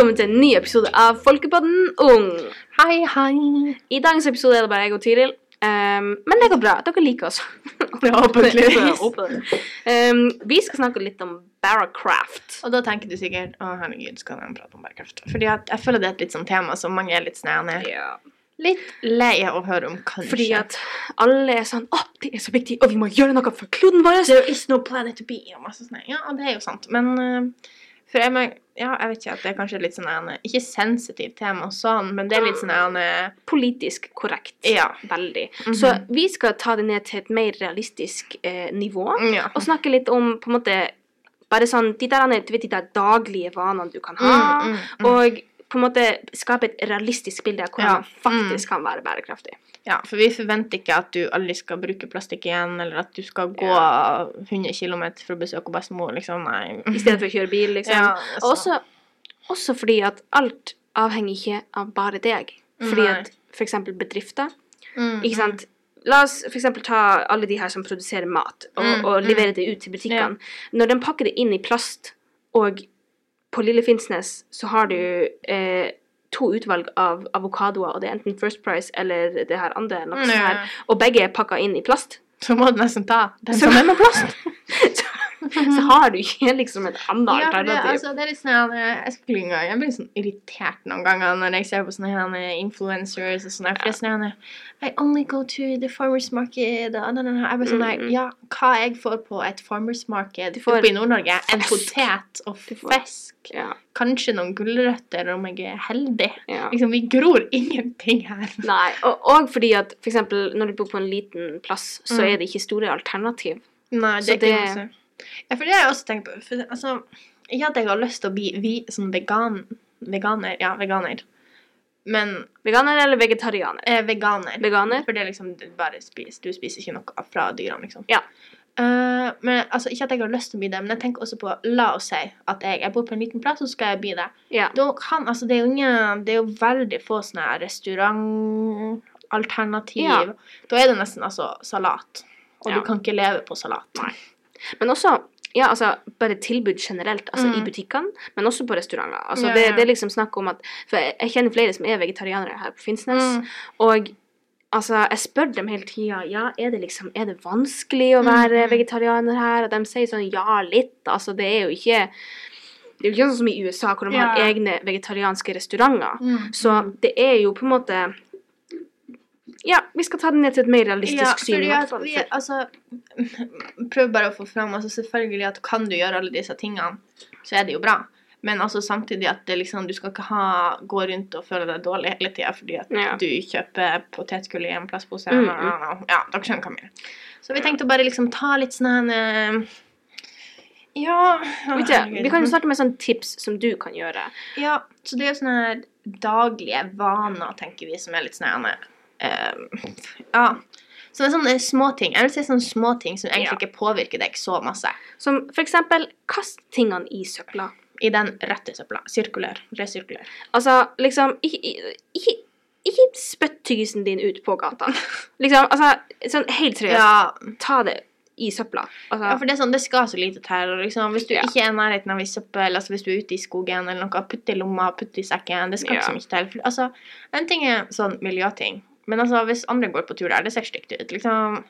velkommen til en ny episode av Folkepodden Ung. Hei, hei. I dagens episode er det bare jeg og Tiril. Um, men det går bra. Dere liker oss. Det. Um, vi skal snakke litt om Barracraft. Og da tenker du sikkert å herregud, skal de prate om Barracraft? Fordi at jeg føler det er et litt sånn tema som mange er litt snærende. Ja. Litt lei av å høre om, kanskje. Fordi at alle er sånn Å, det er så viktig, og vi må gjøre noe for kloden vår. There is no planet to be, og masse sånn. Ja, det er jo sant. Men uh, for jeg, ja, jeg vet ikke at det er kanskje litt sånn Ikke sensitivt tema sånn, men det er litt sånn en Politisk korrekt. Ja. Veldig. Mhm. Så vi skal ta det ned til et mer realistisk eh, nivå. Ja. Og snakke litt om på en måte bare sånn de der, vet, de der daglige vanene du kan ha. Mm, mm, mm. Og på en måte skape et realistisk bilde av hvordan Ja, Mm. man faktisk kan være bærekraftig. Ja, for vi forventer ikke at du aldri skal bruke plastikk igjen, eller at du skal gå 100 km for å besøke bestemor, liksom. Nei. I stedet for å kjøre bil, liksom. Ja, Og også, også fordi at alt avhenger ikke av bare deg. Fordi Nei. at eksempel bedrifter Mm, Ikke sant? La oss eksempel ta alle de her som produserer mat, og, Mm, og mm. leverer det ut til butikkene. Når de pakker det inn i plast, og på Lille Finnsnes så har du eh, to utvalg av avokadoer, og det er enten First Price eller det her andre, noe sånt her, og begge er pakka inn i plast, Så må du nesten ta den Så- som er med plast. så, så har du ikke liksom et annet Ja, alternativ. det, altså, det er litt sånn eh, Jeg engang- jeg blir sånn irritert noen ganger når jeg ser på sånne eh, influencers og sånn der. For det er sånn I only go to the farmers market og. Jeg bare sånn Mm. Ja, hva jeg får på et farmers market får oppe i Nord-Norge? En potet og fisk. Ja, Kanskje noen gulrøtter om jeg er heldig. ja. Liksom, vi gror ingenting her. Nei, og, og fordi at for eksempel når du bor på en liten plass, så Mm. er det ikke store alternativ. Nei, det Så det- masse. Ja, for det har jeg også tenkt på. For, altså, ikke at jeg har lyst til å bli vi, sånn vegan, veganer. Ja, veganer. Men Veganer eller vegetarianer? eh, veganer. Veganer? For det er liksom du bare spiser, du spiser ikke noe fra dyrene, liksom. Ja. Eh, men altså, Ikke at jeg har lyst til å bli det, men jeg tenker også på La oss si at jeg, jeg bor på en liten plass, så skal jeg bli det. Ja. Da kan, altså, det, er jo ingen, det er jo veldig få sånne her restaurantalternativ. Ja. Da er det nesten altså salat. Og Ja. du kan ikke leve på salat. Nei. Men også ja, altså, bare tilbud generelt, altså i Mm. butikkene, men også på restauranter. Altså, Ja, det, ja. det er liksom snakk om at For jeg, jeg kjenner flere som er vegetarianere her på Finnsnes, Mm. og altså, jeg spør dem hele tida ja, er det liksom, er det vanskelig å være Mm. vegetarianer her, og de sier sånn ja, litt. Altså, det er jo ikke det er jo ikke sånn som i USA, hvor de har egne vegetarianske restauranter. Mm. Så det er jo på en måte Ja, vi skal ta det ned til et mer realistisk Ja, syn. i fordi at vi, altså Prøv bare å få fram altså Selvfølgelig at kan du gjøre alle disse tingene, så er det jo bra. Men altså samtidig at det liksom, du skal ikke ha, gå rundt og føle deg dårlig hele tida fordi at Ja. du kjøper potetgull i en plastpose. Mm, Ja, dere skjønner hva jeg mener. Så vi tenkte å bare liksom ta litt sånn eh, Ja Vet du, vi kan jo starte med sånne tips som du kan gjøre. Ja, så det er jo sånne her daglige vaner, tenker vi, som er litt sånn eh, Ja. Så det er sånne småting. Jeg vil si sånne småting som egentlig Ja. ikke påvirker deg så masse. Som for eksempel kast tingene i søpla. I den rette søpla. Sirkulær. Resirkulær. Altså, liksom Ikke, ikke, ikke spytt tyggisen din ut på gata. Liksom, altså, sånn helt seriøst. Ja, Ta det i søpla. Altså, ja, for det er sånn, det skal så lite til. Liksom, hvis du Ja. ikke er i nærheten av ei søppel, altså hvis du er ute i skogen eller noe, putt i lomma, putt det i sekken. Det skal Ja. ikke så mye til. Altså, en ting er sånn miljøting, men altså, hvis andre går på tur der, det ser stygt ut. liksom.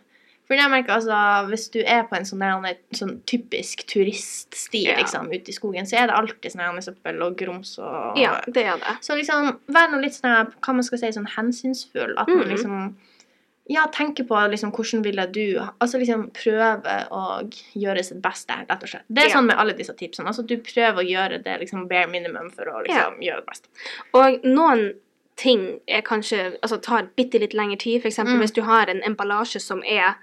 For jeg merker altså, Hvis du er på en sånn, der, sånn typisk turiststi Ja. liksom, ute i skogen, så er det alltid sånn søppel og grums og ja, det er det. Så liksom, vær nå litt sånn, hva man skal si, sånn hensynsfull. At man Mhm. liksom Ja, tenker på liksom hvordan ville du Altså liksom prøve å gjøre sitt beste, rett og slett. Det er Ja. sånn med alle disse tipsene. Altså du prøver å gjøre det liksom bare minimum for å liksom gjøre det beste. Og noen ting er kanskje Altså tar bitte litt lengre tid. Eksempel Mm. hvis du har en emballasje som er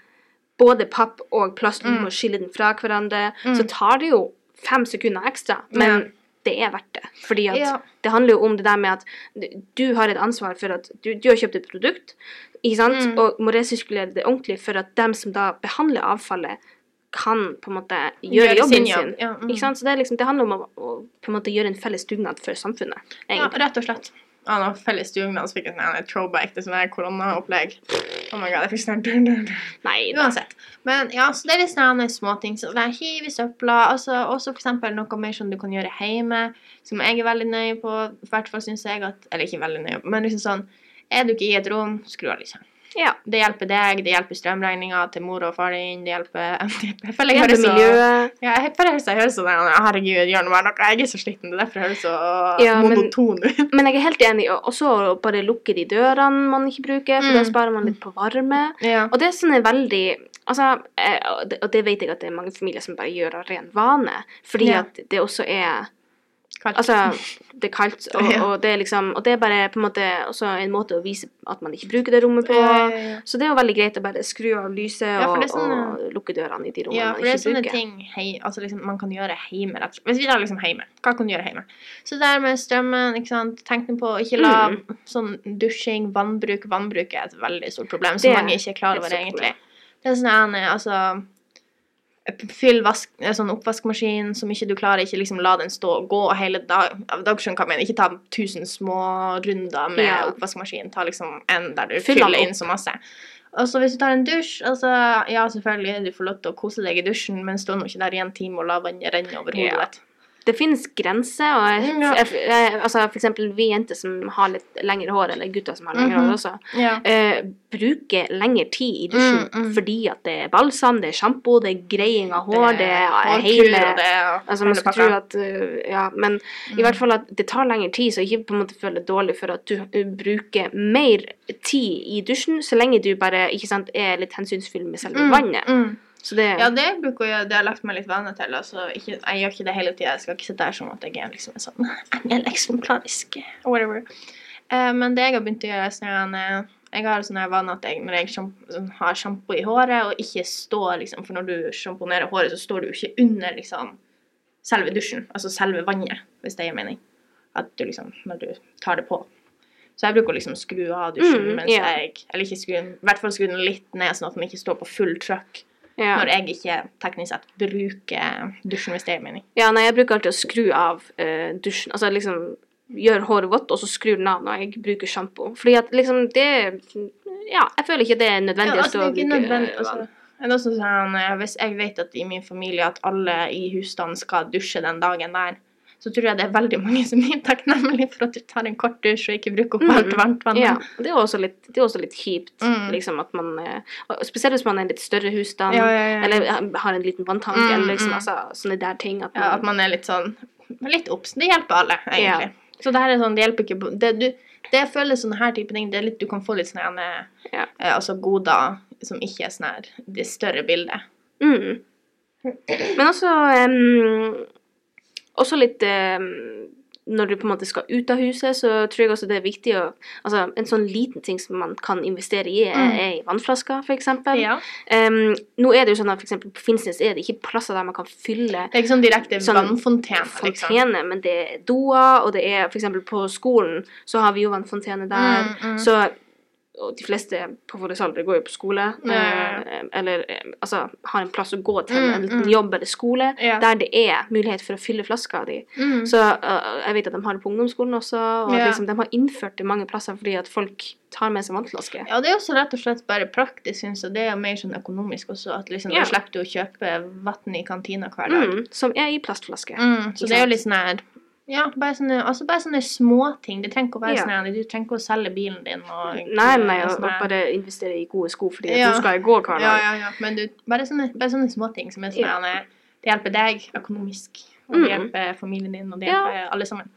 både papp og plast, du Mm. må skille den fra hverandre, Mm. så tar det jo fem sekunder ekstra. Men Ja. det er verdt det. Fordi at Ja. det handler jo om det der med at du har et ansvar for at du, du har kjøpt et produkt, ikke sant, Mm. og må resirkulere det ordentlig for at dem som da behandler avfallet, kan på en måte gjøre, Gjøre jobben sin sin. ja, mm. Så det, liksom, det handler om å, å på en måte gjøre en felles dugnad for samfunnet, Ja, rett og slett. Ja, nå felles dugnad, så fikk jeg sånn her throwback til sånn koronaopplegg. Oh my god, jeg fikk sånn dun, dun, dun. Nei. Uansett. Men ja, så det er litt sånne småting. Så det er hiv i søpla. Altså, også for eksempel noe mer som du kan gjøre hjemme, som jeg er veldig nøye på. I hvert fall syns jeg at Eller ikke veldig nøye på, men liksom sånn Er du ikke i et rom, skru av lyset. Ja. Det hjelper deg, det hjelper strømregninga til mor og far din, det hjelper Jeg føler jeg høres så ja, jeg føler jeg høres sånn Herregud, gjør noe mer. Jeg er så sliten. Det er derfor jeg høres så Ja, monoton ut. Men jeg er helt enig. Og så bare lukke de dørene man ikke bruker, for da Mm. sparer man litt på varme. Ja. Og det er sånn veldig Altså, eh, og det- og det vet jeg at det er mange familier som bare gjør av ren vane. Fordi at det også er Kaldt. Altså, det er kaldt, og, Ja. og det er liksom Og det er bare på en måte også en måte å vise at man ikke bruker det rommet på. Ja, ja, ja. Så det er jo veldig greit å bare skru av lyset Ja, og, det er sånne- og lukke dørene i de rommene Ja, man for det er sånne bruker. ting hei, altså liksom, man kan gjøre hjemme. rett. Hvis vi tar liksom hjemme, hva kan du gjøre hjemme? Så det der med strømmen, ikke sant, tenk på å ikke la Mm. sånn dusjing, vannbruk Vannbruk er et veldig stort problem som mange ikke er klar over, egentlig. egentlig. Det er sånn altså Fyll vask, en sånn oppvaskmaskin som ikke du klarer, ikke liksom la den stå og gå hele dag. Dere skjønner hva jeg mener. Ikke ta tusen små runder med Ja. oppvaskmaskin. Ta liksom en der du Fyll fyller inn så masse. Og så hvis du tar en dusj, altså ja, selvfølgelig, du får lov til å kose deg i dusjen, men stå nå ikke der i en time og la vannet renne over hodet Ja. Det finnes grenser, og jeg, Mm, jeg, jeg, altså for eksempel vi jenter som har litt lengre hår, eller gutter som har lengre Mhm. hår også, Ja. eh, bruker lengre tid i dusjen Mm, mm. fordi at det er balsam, det er sjampo, det er greiing av hår, det er hårkur, hele det ja. Altså man skal tro at uh, Ja, men i hvert fall at det tar lengre tid, så ikke på en måte føler deg dårlig for at du uh, bruker mer tid i dusjen, så lenge du bare ikke sant, er litt hensynsfull med selve Mm, vannet. Så det Ja, det bruker jeg, det har jeg lagt meg litt vane til. Altså, ikke, jeg gjør ikke det hele tida. Jeg skal ikke sitte her som at jeg er liksom en sånn engel eksemplarisk whatever. Eh, men det jeg har begynt å gjøre, er sånn eh, Jeg har sånn vane at jeg, når jeg sånn, har sjampo i håret, og ikke står liksom For når du sjamponerer håret, så står du ikke under liksom selve dusjen. Altså selve vannet, hvis det gir mening. At du liksom Når du tar det på. Så jeg bruker å liksom skru av dusjen Mm, mens yeah. jeg Eller ikke skru den, i hvert fall skru den litt ned, sånn at den ikke står på full trøkk ja. når jeg ikke teknisk sett bruker dusjen, hvis det er mening. ja, nei, jeg bruker alltid å skru av uh, dusjen. Altså liksom gjør håret vått, og så skrur den av når jeg bruker sjampo. Fordi at liksom det Ja, jeg føler ikke det er nødvendig Ja, å altså, ikke bruke nødvendig, altså, sånn, eh, Hvis jeg vet at i min familie at alle i husstanden skal dusje den dagen der, så tror jeg det er veldig mange som er takknemlige for at du tar en kort dusj og ikke bruker opp alt Mm, varmt vann. Ja, det er også litt, det er også litt kjipt, Mm. liksom, at man eh, Spesielt hvis man er en litt større husstand, Ja, ja, eller har en liten vanntank, Mm, eller liksom, mm. altså, sånne der ting. At man, Ja, at man er litt sånn Litt obs. Det hjelper alle, egentlig. Så det her er sånn, det hjelper ikke det, du, det jeg føler sånne her type ting, det er litt, du kan få litt sånne Ja. eh, altså goder som ikke er sånn her det større bildet. mm. Men også em, Også litt eh, når du på en måte skal ut av huset, så tror jeg også det er viktig å Altså, en sånn liten ting som man kan investere i, er, Mm. er i vannflasker, eksempel. Ja. Um, nå er det jo sånn at for eksempel på Finnsnes er det ikke plasser der man kan fylle Det er ikke sånn direkte Sånn vannfontene, liksom. fontene, men det er doer, og det er eksempel på skolen så har vi jo vannfontene der. Mm, mm. Så og de fleste på vår alder går jo på skole, eh, eller altså har en plass å gå til, Mm, en liten mm. jobb eller skole, yeah. der det er mulighet for å fylle flaska di. Mm. Så uh, jeg vet at de har det på ungdomsskolen også, og at liksom, de har innført det mange plasser fordi at folk tar med seg vannflaske. Ja, det er også rett og slett bare praktisk, syns jeg. Det er mer sånn økonomisk også, at liksom yeah. da slipper du å kjøpe vann i kantina hver dag. Mm, som er i plastflaske. Mm, så det er jo litt sånn her Ja, bare sånne, altså bare sånne småting. Det trenger ikke å være Ja. sånn Du trenger ikke å selge bilen din og Nei, nei, og, sånn og bare investere i gode sko fordi Ja. du skal gå hver dag. Ja, ja, ja. Men du, bare sånne, bare sånne småting som er sånn Ja. her Det hjelper deg økonomisk, og det Mm. hjelper familien din, og det Ja. hjelper alle sammen.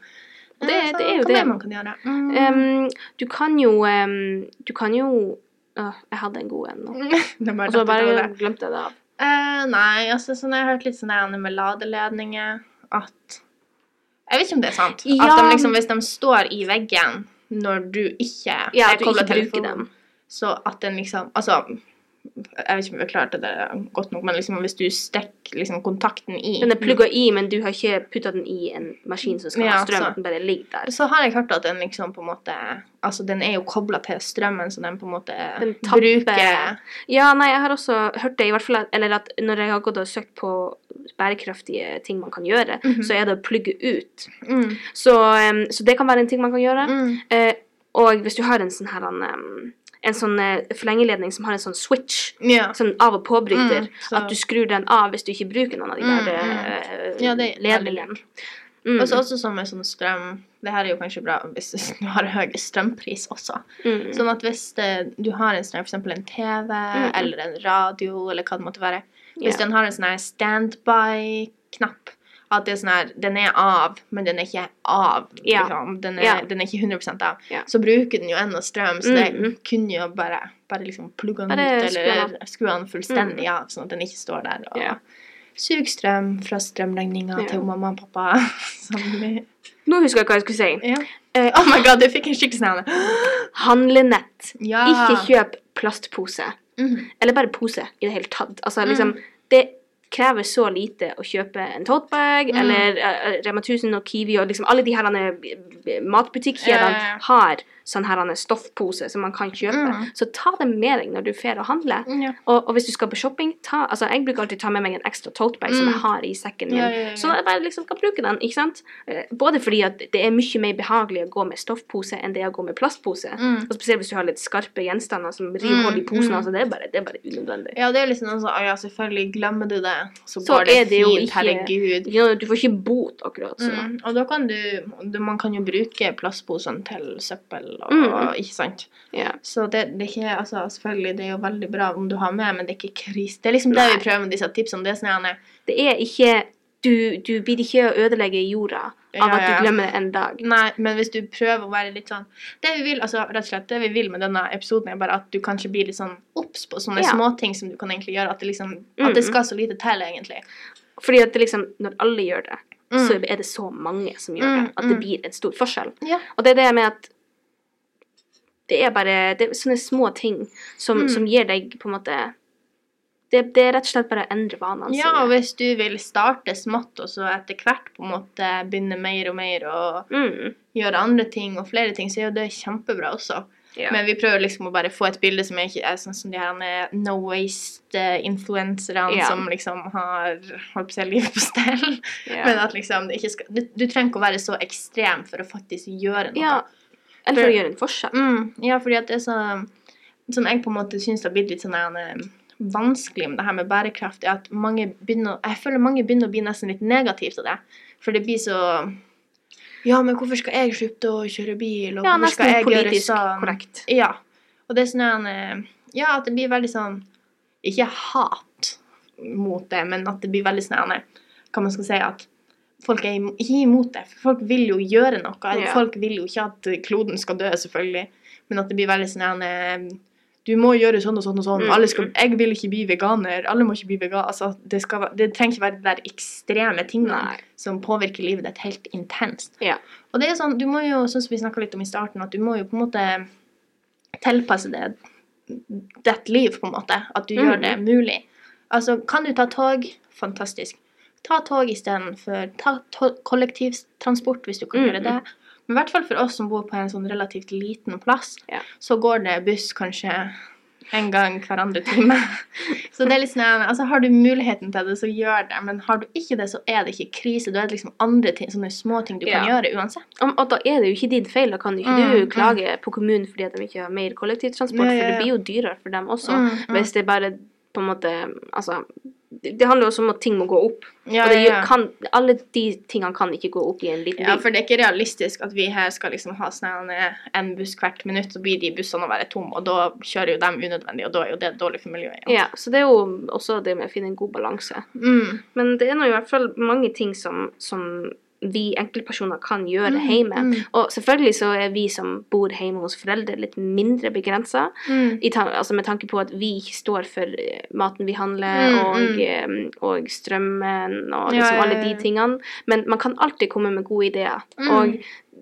Det- Eh, så det er jo det. man kan gjøre? Mm. Um, du kan jo um, Du kan jo uh, jeg hadde en god en nå. det Og så bare glemte jeg det. Eh, nei, altså sånn, jeg har hørt litt sånn med ladeledninger at Jeg vet ikke om det er sant. Ja. At de liksom, hvis de står i veggen når du ikke Ja, er bruker telefonen, dem. Så at den liksom Altså, jeg vet ikke om vi klarte det godt nok, men liksom hvis du stikker liksom kontakten i Den er plugga i, men du har ikke putta den i en maskin som skal Ja, ha strøm. så- Den bare ligger der. Så har jeg hørt at den liksom på en måte Altså, den er jo kobla til strømmen, så den på en måte bruker Ja, nei, jeg har også hørt det, i hvert fall at, Eller at når jeg har gått og søkt på bærekraftige ting man kan gjøre, Mhm. så er det å plugge ut. Mm. Så, um, så det kan være en ting man kan gjøre. Mm. Uh, og hvis du har en sånn her em, en sånn forlengeledning forlengerledning som har en sånn switch, Yeah. sånn av- og påbryter, Mm, at du skrur den av hvis du ikke bruker noen av de Mm, der mm. eh, Ja, ledningene. Mm. Og så også som med sånn strøm Det her er jo kanskje bra hvis du har høy strømpris også. mm. Sånn at hvis det, du har en sånn, eksempel en TV Mm. eller en radio eller hva det måtte være Hvis yeah. den har en sånn standby-knapp at det er sånn her, den er av, men den er ikke av. Ja. Liksom. Den, er, Ja. den er ikke 100% av. Ja. Så bruker den jo enda strøm, så det Mm. kunne jo bare, bare liksom plugge den Bare ut, eller skru den fullstendig av, sånn at den ikke står der og Ja. suger strøm fra strømregninga til mamma og pappa. Nå husker jeg hva jeg skulle si. Eh, Oh my god, du fikk en skikkelig sånn handlenett. Ja. Ikke kjøp plastpose. Mm. Eller bare pose i det hele tatt. Altså Mm. liksom Det krever så lite å kjøpe en totebag Mm. eller uh, Rema 1000 og Kiwi og liksom alle de her matbutikkjedene yeah. har sånn her stoffpose som man kan kjøpe. Mm. Så ta det med deg når du drar og handler. Yeah. Og, og hvis du skal på shopping, ta Altså, jeg bruker alltid ta med meg en ekstra totebag som Mm. jeg har i sekken min. yeah, yeah, sånn at jeg bare liksom kan bruke den, ikke sant? Eh, Både fordi at det er mye mer behagelig å gå med stoffpose enn det å gå med plastpose. Mm. Og spesielt hvis du har litt skarpe gjenstander som river Mm, hull i posen. mm. Altså, det er bare, det er bare unødvendig. Ja, det er liksom sånn, ja, selvfølgelig, glemmer du det, så, Så går det det fint, ikke- herregud. Ja, du får ikke bot, akkurat. Så. Mm. Og da kan du, du, man kan jo bruke plastposene til søppel, og, Mm. ikke sant? Yeah. Så det, det er ikke, altså selvfølgelig, det er jo veldig bra om du har med, men det er ikke kris. Det er liksom det vi prøver med disse tipsene, det er sånn Det er ikke du, du blir ikke å ødelegge jorda Ja, av at du glemmer det en dag. nei, men hvis du prøver å være litt sånn, det vi vil, altså rett og slett, det vi vil med denne episoden er bare at du kanskje blir litt sånn opps på sånne Ja. småting som du kan egentlig gjøre, at det liksom, Mm. at det skal så lite til egentlig. Fordi at det liksom, når alle gjør det, Mm. så er det så mange som gjør Mm, det, at det mm. blir en stor forskjell. Ja. Og det er det med at det er bare det er sånne små ting som, Mm. som gir deg på en måte det, det er rett og slett bare å endre vanene Ja, og hvis du vil starte smått, og så etter hvert på en måte begynne mer og mer og Mm. gjøre andre ting og flere ting, så er jo det kjempebra også. Ja. Men vi prøver liksom å bare få et bilde som ikke er sånn som de her no waste-influenserne Ja. som liksom har holdt på å livet på stell. ja. Men at liksom det ikke skal du, du trenger ikke å være så ekstrem for å faktisk gjøre noe. ja. Eller for For- å gjøre en forskjell. Mm, ja, fordi at det er så Sånn jeg på en måte syns har blitt litt sånn vanskelig med det her med bærekraft, er at mange begynner Jeg føler mange begynner å bli nesten litt negative til det. For det blir så Ja, men hvorfor skal jeg slutte å kjøre bil, og Ja, hvorfor skal jeg gjøre sånn? korrekt. Ja. Og det er sånn eh, Ja, at det blir veldig sånn Ikke hat mot det, men at det blir veldig sånn eh, Hva man skal si at Folk er ikke imot det, for folk vil jo gjøre noe. Ja. Folk vil jo ikke at kloden skal dø, selvfølgelig, men at det blir veldig sånn eh, Du må gjøre sånn og sånn og sånn. Mm. Skal, jeg vil ikke bli veganer. Alle må ikke bli veganer. Altså, det, skal, det trenger ikke være de der ekstreme tingene som påvirker livet ditt helt intenst. Ja. Og det er sånn, du må jo, sånn som vi snakka litt om i starten, at du må jo på en måte tilpasse det ditt liv, på en måte. At du gjør Mhm. det mulig. Altså, kan du ta tog? Fantastisk. Ta tog istedenfor Ta to kollektivtransport hvis du kan mm. gjøre det. Men i hvert fall for oss som bor på en sånn relativt liten plass, Ja. så går det buss kanskje en gang hver andre time. Så det er litt sånn, altså Har du muligheten til det, så gjør det. Men har du ikke det, så er det ikke krise. Da er det liksom andre ting, sånne små ting du kan gjøre uansett. Og, og da er det jo ikke din feil. Da kan ikke Mm, du mm. klage på kommunen fordi at de ikke har mer kollektivtransport, Ja, ja, for det blir jo dyrere for dem også. Mm, mm. Hvis det bare på en måte Altså, det, handler jo også om at ting må gå opp. Ja, og det ja, ja. Kan, alle de tingene kan ikke gå opp i en liten Ja, for det er ikke realistisk at vi her skal liksom ha sånn eh, en buss hvert minutt, så blir de bussene å være tomme, og da kjører jo dem unødvendig, og da er jo det dårlig for miljøet. Ja, så det er jo også det med å finne en god balanse. Mm. Men det er nå i hvert fall mange ting som, som vi enkeltpersoner kan gjøre Mm, hjemme. mm. Og selvfølgelig så er vi som bor hjemme hos foreldre, litt mindre begrensa. Mm. altså med tanke på at vi ikke står for eh, maten vi handler, Mm, og, mm. eh, og strømmen og Ja, liksom ja, alle de tingene. Men man kan alltid komme med gode ideer. Mm. Og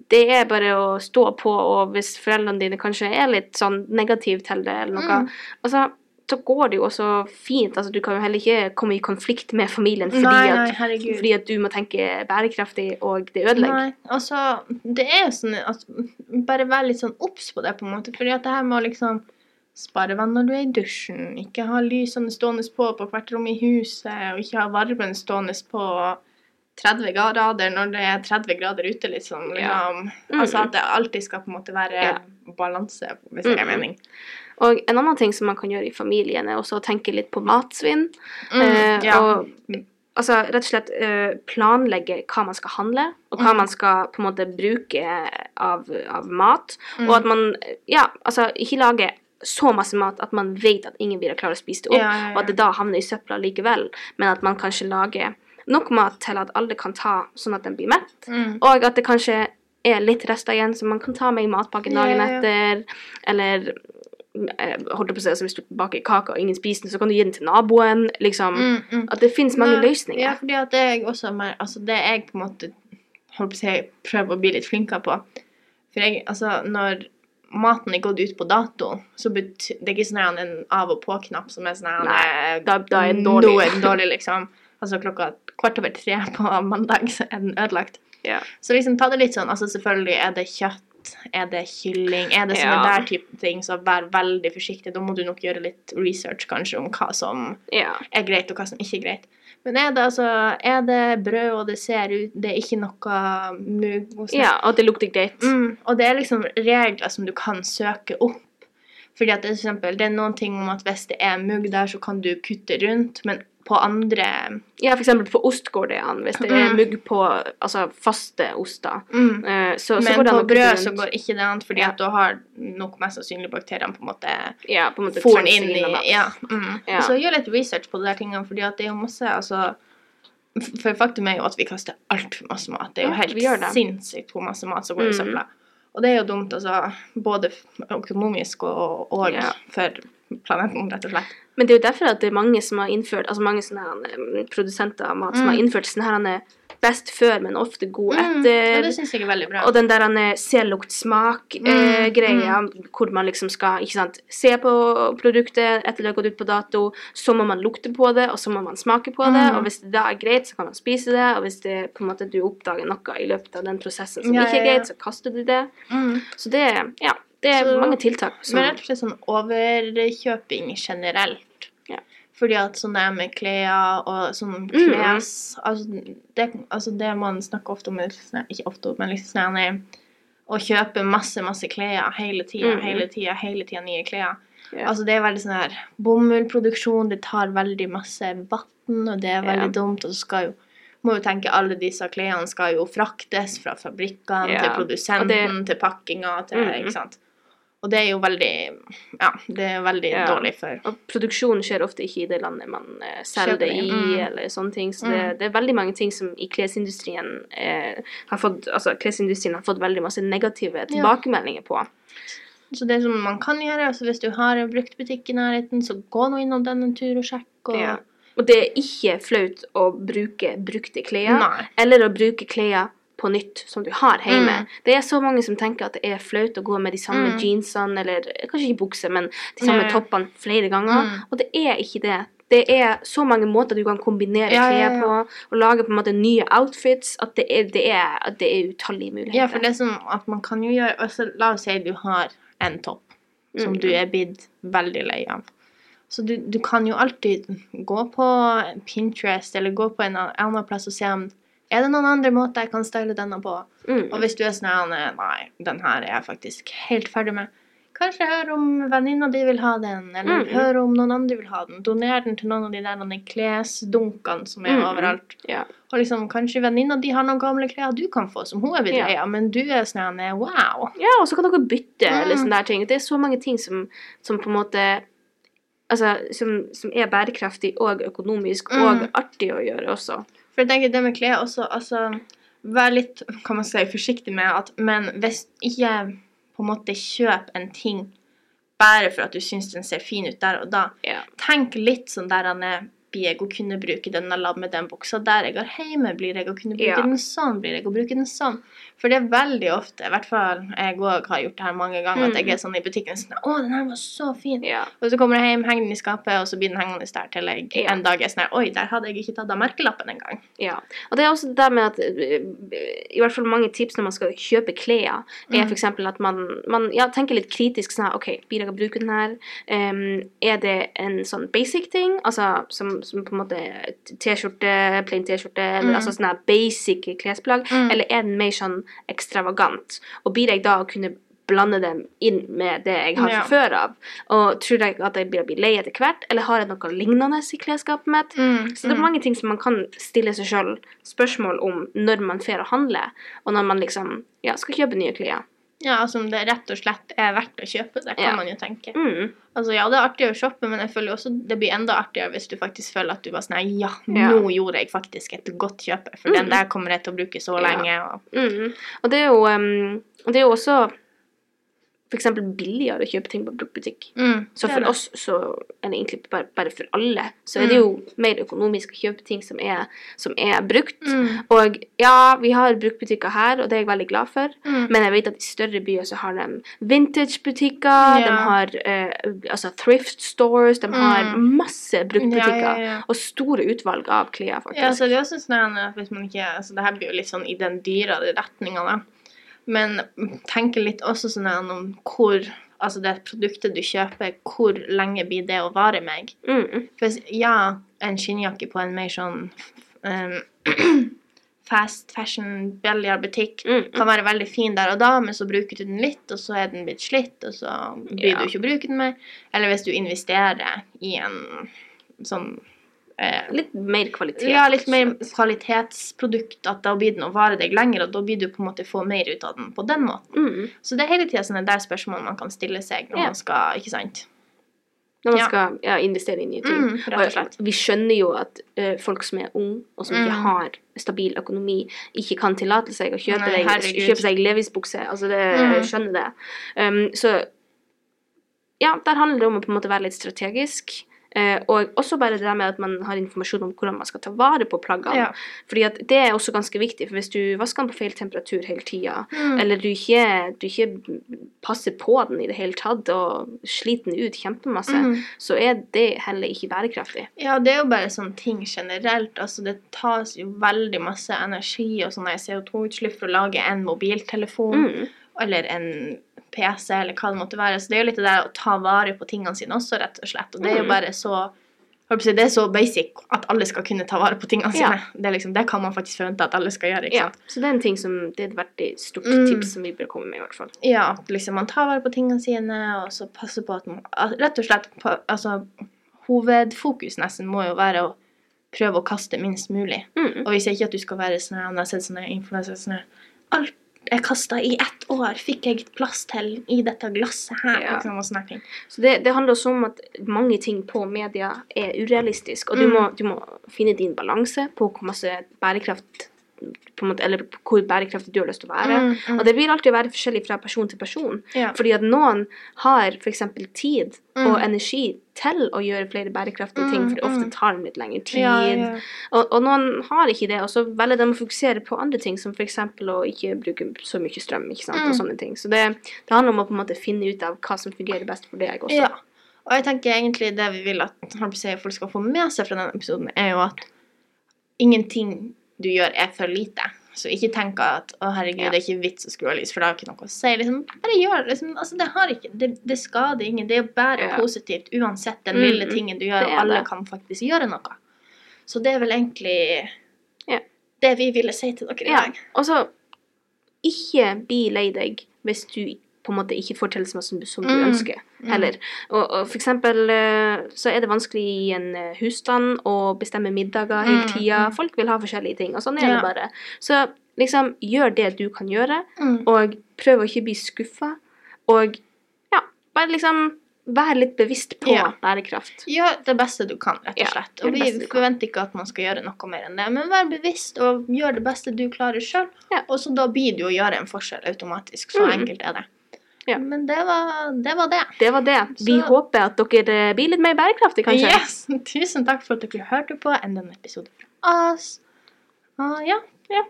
det er bare å stå på, og hvis foreldrene dine kanskje er litt sånn negative til det, eller noe, altså så går det jo også fint. altså Du kan jo heller ikke komme i konflikt med familien fordi, Nei, nei, at, fordi at du må tenke bærekraftig, og det ødelegger. Nei, altså, det er jo sånn at Bare vær litt sånn obs på det, på en måte. Fordi at det her med å liksom spare vann når du er i dusjen, ikke ha lysene stående på på hvert rom i huset, og ikke ha varmen stående på 30 grader når det er 30 grader ute, liksom. Ja. liksom. Mm. Altså at det alltid skal på en måte være Ja. balanse, hvis det er mening. Og en annen ting som man kan gjøre i familien, er også å tenke litt på matsvinn. Mm, Eh, ja. Og altså rett og slett eh, planlegge hva man skal handle, og hva Mm. man skal på en måte bruke av, av mat. Mm. Og at man ja, altså ikke lager så masse mat at man vet at ingen vil klare å spise det opp, Ja, ja, og at det da havner i søpla likevel, men at man kanskje lager nok mat til at alle kan ta, sånn at den blir mett. Mm. Og at det kanskje er litt rester igjen som man kan ta med i matpakken dagen etter. Eller holdt på å si, altså hvis du baker kake og ingen spiser den, så kan du gi den til naboen. Liksom. Mm, mm. At det finnes mange Nei, løsninger. Ja, fordi at det jeg også mer Altså, det jeg på en måte holdt på å si, prøver å bli litt flinkere på For jeg, altså, når maten er gått ut på dato, så betyr det er ikke sånn en av og på-knapp som er sånn Nei, eh, da- da er den dårlig. Er den dårlig, liksom. Altså klokka kvart over tre på mandag, så er den ødelagt. Ja. Så liksom ta det litt sånn Altså selvfølgelig er det kjøtt, er det kylling, er det sånne Ja. der type ting, så vær veldig forsiktig. Da må du nok gjøre litt research kanskje om hva som ja. er greit, og hva som ikke er greit. Men er det altså Er det brød, og det ser ut Det er ikke noe mugg ja, og det lukter greit. Mm, og det er liksom regler som du kan søke opp. Fordi at det, for eksempel, det er noen ting om at hvis det er mugg der, så kan du kutte rundt, men på andre Ja, eksempel på ost går det an, hvis det er Mm. mugg på altså faste oster. mm. Eh, så, så Men går det på brød så går ikke det an, fordi Ja. at da har nok mest sannsynlig bakteriene på en måte ja, på en måte foren inn i. Ja. Mm. Ja. Så gjør litt research på de der tingene, fordi at det er jo masse altså For faktum er jo at vi kaster altfor masse mat. Det er jo helt sinnssykt hvor masse mat som går i Mhm. søpla. Og det er jo dumt, altså. Både økonomisk og, og Ja. for planeten, rett og slett. Men det er jo derfor at det er mange som har innført Altså mange sånne her, eh, produsenter av mat som Mm. har innført sånn her han er best før, men ofte god Mm. etter. Ja, det syns jeg er veldig bra. Og den der eh, se, lukt, smak-greia, hvor man liksom skal ikke sant, se på produktet etter det har gått ut på dato, så må man lukte på det, og så må man smake på det, Mm. og hvis det da er greit, så kan man spise det, og hvis det på en måte du oppdager noe i løpet av den prosessen som Ja, ikke er greit, så kaster du det. mm. Så det, ja, det er Så- mange tiltak. Som, Men rett og slett sånn overkjøping generelt. Fordi at sånn det er med klær og sånn Mm. altså, det, altså det man snakker ofte om Ikke ofte, men liksom sånn er Å kjøpe masse, masse klær hele tida, Mm. hele tida, hele tida nye klær. Yeah. Altså det er veldig sånn her Bomullproduksjon, det tar veldig masse vann, og det er veldig yeah. dumt. Og så skal jo må jo tenke alle disse klærne skal jo fraktes fra fabrikkene yeah. til produsenten, produsenten til pakkinga til Mm. Ikke sant. Og det er jo veldig Ja, det er veldig Ja. dårlig for Og produksjonen skjer ofte ikke i det landet man uh, selger det i, mm. eller sånne ting. Så det, det er veldig mange ting som i klesindustrien uh, har fått Altså, klesindustrien har fått veldig masse negative tilbakemeldinger på. Så det som man kan gjøre, altså hvis du har en bruktbutikk i nærheten, så gå nå innom den en tur og sjekk. Og... Ja. Og det er ikke flaut å bruke brukte klær, Nei. eller å bruke klær på nytt som du har hjemme. Mm. Det er så mange som tenker at det er flaut å gå med de samme Mm. jeansene, eller kanskje ikke bukser, men de samme Ja, ja. toppene flere ganger. Mm. Og det er ikke det. Det er så mange måter du kan kombinere Ja, ja, klær ja. på, og lage på en måte nye outfits, at det er, det er, at det er utallige muligheter. Ja, for det er sånn at man kan jo gjøre altså, La oss si du har en topp som Mm. du er blitt veldig lei av. Så du, du kan jo alltid gå på Pinterest eller gå på en annen plass og se om er det noen andre måter jeg kan style denne på. Mm. Og hvis du er sånn Nei, den her er jeg faktisk helt ferdig med. Kanskje hør om venninna di vil ha den, eller Mm. hør om noen andre vil ha den. Doner den til noen av de der klesdunkene som er Mm. overalt. Ja. Og liksom, kanskje venninna di har noen gamle klær du kan få, som hun er blitt Ja. men du er sånn wow. ja, og så kan dere bytte, eller Mm. sånne der ting. Det er så mange ting som, som på en måte Altså, som, som er bærekraftig og økonomisk Mm. og artig å gjøre også. For jeg tenker det med klær også, altså Vær litt, kan man si, forsiktig med at Men hvis ikke på en måte kjøp en ting bare for at du syns den ser fin ut der og da. Yeah. Tenk litt sånn der han er blir jeg å kunne bruke denne labb med den buksa der jeg har hjemme? Blir jeg å kunne bruke Ja. den sånn? Blir jeg å bruke den sånn? For det er veldig ofte, i hvert fall jeg òg har gjort det her mange ganger, at jeg Mm. er sånn i butikken sånn Å, den her var så fin. Ja. Og så kommer jeg hjem, henger den i skapet, og så blir den hengende der til jeg Ja. en dag er sånn Oi, der hadde jeg ikke tatt av merkelappen engang. Ja. Og det er også det der med at eh, i hvert fall mange tips når man skal kjøpe klær, er Mm. eksempel at man, man ja, tenker litt kritisk sånn OK, blir jeg å bruke den her? Um, er det en sånn basic ting, altså som, som på en måte T-skjorte, plain T-skjorte, eller Mm. altså sånne basic klesplagg, Mm. eller er den mer sånn ekstravagant? Og blir jeg da å kunne blande dem inn med det jeg har Ja. før av? Og tror jeg at jeg blir, lei etter hvert, eller har jeg noe lignende i klesskapet mitt? Så det er mange ting som man kan stille seg sjøl spørsmål om når man får å handle, og når man liksom ja, skal kjøpe nye klær. Ja, altså om det rett og slett er verdt å kjøpe, det kan Ja. man jo tenke. Mm. Altså ja, det er artig å shoppe, men jeg føler også det blir enda artigere hvis du faktisk føler at du bare sånn ja, Ja, Ja. nå gjorde jeg faktisk et godt kjøp, for den Mm. der kommer jeg til å bruke så lenge. Og, Mm. Og det er jo um, det er jo også eksempel billigere å kjøpe ting på bruktbutikk. mm, Så for oss, så er det egentlig bare, bare for alle, så er det jo mer økonomisk å kjøpe ting som er, som er brukt. Mm, Og ja, vi har bruktbutikker her, og det er jeg veldig glad for. mm. Men jeg vet at i større byer så har de vintagebutikker, ja. de har eh, altså thrift stores, de har Mm. masse bruktbutikker. Ja, ja, ja. Og store utvalg av klær, faktisk. Ja, så det er også sånn at hvis man ikke altså Det her blir jo litt sånn i den dyrere retninga, da. Men tenker litt også sånn om hvor Altså det produktet du kjøper, hvor lenge blir det å vare meg? mm. For ja, en skinnjakke på en mer sånn um, fast fashion, billigere butikk Mm. kan være veldig fin der og da, men så bruker du den litt, og så er den blitt slitt, og så blir Ja. du ikke å bruke den mer. Eller hvis du investerer i en sånn eh, Litt mer kvalitet. ja, litt mer kvalitetsprodukt, at da blir den å vare deg lenger, og da blir du på en måte få mer ut av den på den måten. Mm. Så det er hele tida sånne der spørsmål man kan stille seg når Ja. man skal, ikke sant? Når man Ja. skal ja, investere i nye ting. Mm, rett og slett. vi skjønner jo at uh, folk som er unge, og som ikke Mm. har stabil økonomi, ikke kan tillate seg å kjøpe, Nei, deg, kjøpe seg Levis-bukse. Altså, det, Mm. jeg skjønner det. Um, så ja, der handler det om å på en måte være litt strategisk. Eh, og også bare det der med at man har informasjon om hvordan man skal ta vare på plaggene. Ja. Fordi at det er også ganske viktig, for hvis du vasker den på feil temperatur hele tida, Mm. eller du ikke, du ikke passer på den i det hele tatt, og sliter den ut kjempemasse, mm. så er det heller ikke bærekraftig. Ja, det er jo bare sånne ting generelt. Altså, det tas jo veldig masse energi og sånne CO2-utslipp for å lage en mobiltelefon Mm. eller en PC eller hva det måtte være. Så det er jo litt det der å ta vare på tingene sine også, rett og slett. Og det er jo Mm. bare så Det er så basic at alle skal kunne ta vare på tingene Ja. sine. Det, er liksom, det kan man faktisk forvente at alle skal gjøre. ikke Ja, så det er en ting som det er et veldig stort Mm. tips som vi bør komme med, i hvert fall. Ja, liksom man tar vare på tingene sine, og så passer på at man Rett og slett på, altså, Hovedfokus nesten må jo være å prøve å kaste minst mulig. Mm. Og hvis jeg ikke at du skal være sånn jeg har sett sånne influensere sånn her Alt jeg kasta i ett år, fikk jeg plass til i dette glasset her. Ja. Liksom, og sånne ting. Så det, det handler også om at mange ting på media er urealistisk, og du, Mm. må, du må finne din balanse på hvor masse bærekraft måte, eller hvor bærekraftig du har lyst til å være. Mm, mm. Og det vil alltid være forskjellig fra person til person. Ja. Fordi at noen har f.eks. tid og Mm. energi til å gjøre flere bærekraftige ting, Mm, for det ofte mm. tar dem litt lengre tid. Ja, ja. Og, og noen har ikke det, og så velger de å fokusere på andre ting, som f.eks. å ikke bruke så mye strøm, ikke sant, og Mm. sånne ting. Så det, det handler om å på en måte finne ut av hva som fungerer best for deg også. Ja. Og jeg tenker egentlig det vi vil at folk skal få med seg fra denne episoden, er jo at ingenting du gjør, er for lite. Så ikke tenk at å herregud, Ja. det er ikke vits å skru av lys, for det har ikke noe å si. Liksom, bare gjør. Liksom, altså, det har ikke, det, det skader ingen. Det er jo bare Ja. positivt uansett den Mm, lille tingen du gjør, og alle det. kan faktisk gjøre noe. Så det er vel egentlig Ja. det vi ville si til dere i dag. Og så ikke bli lei deg hvis du på en måte ikke får til som, som du- Mm, ønsker, heller. Og, og for eksempel eh, så er det vanskelig i en eh, husstand å bestemme middager hele Mm, tida. mm. Folk vil ha forskjellige ting, og sånn er det bare. Så liksom, gjør det du kan gjøre, Mm. og prøv å ikke bli skuffa. Og ja, bare liksom vær litt bevisst på Ja. bærekraft. Gjør det beste du kan, rett og slett. Ja, Og vi forventer ikke at man skal gjøre noe mer enn det, men vær bevisst og gjør det beste du klarer sjøl. Ja. Og så da blir det jo å gjøre en forskjell automatisk. Så mm. enkelt er det. Ja. Men det var, det var det. Det var det. Vi Så- håper at dere blir litt mer bærekraftige, kanskje. Yes! Tusen takk for at dere hørte på enda en episode fra oss. Uh, ja, ja.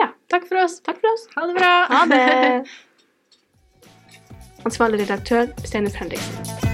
Ja. Takk for oss. Takk for oss. Ha det bra. Ha det. Ansvarlig redaktør Steinar Henriksen.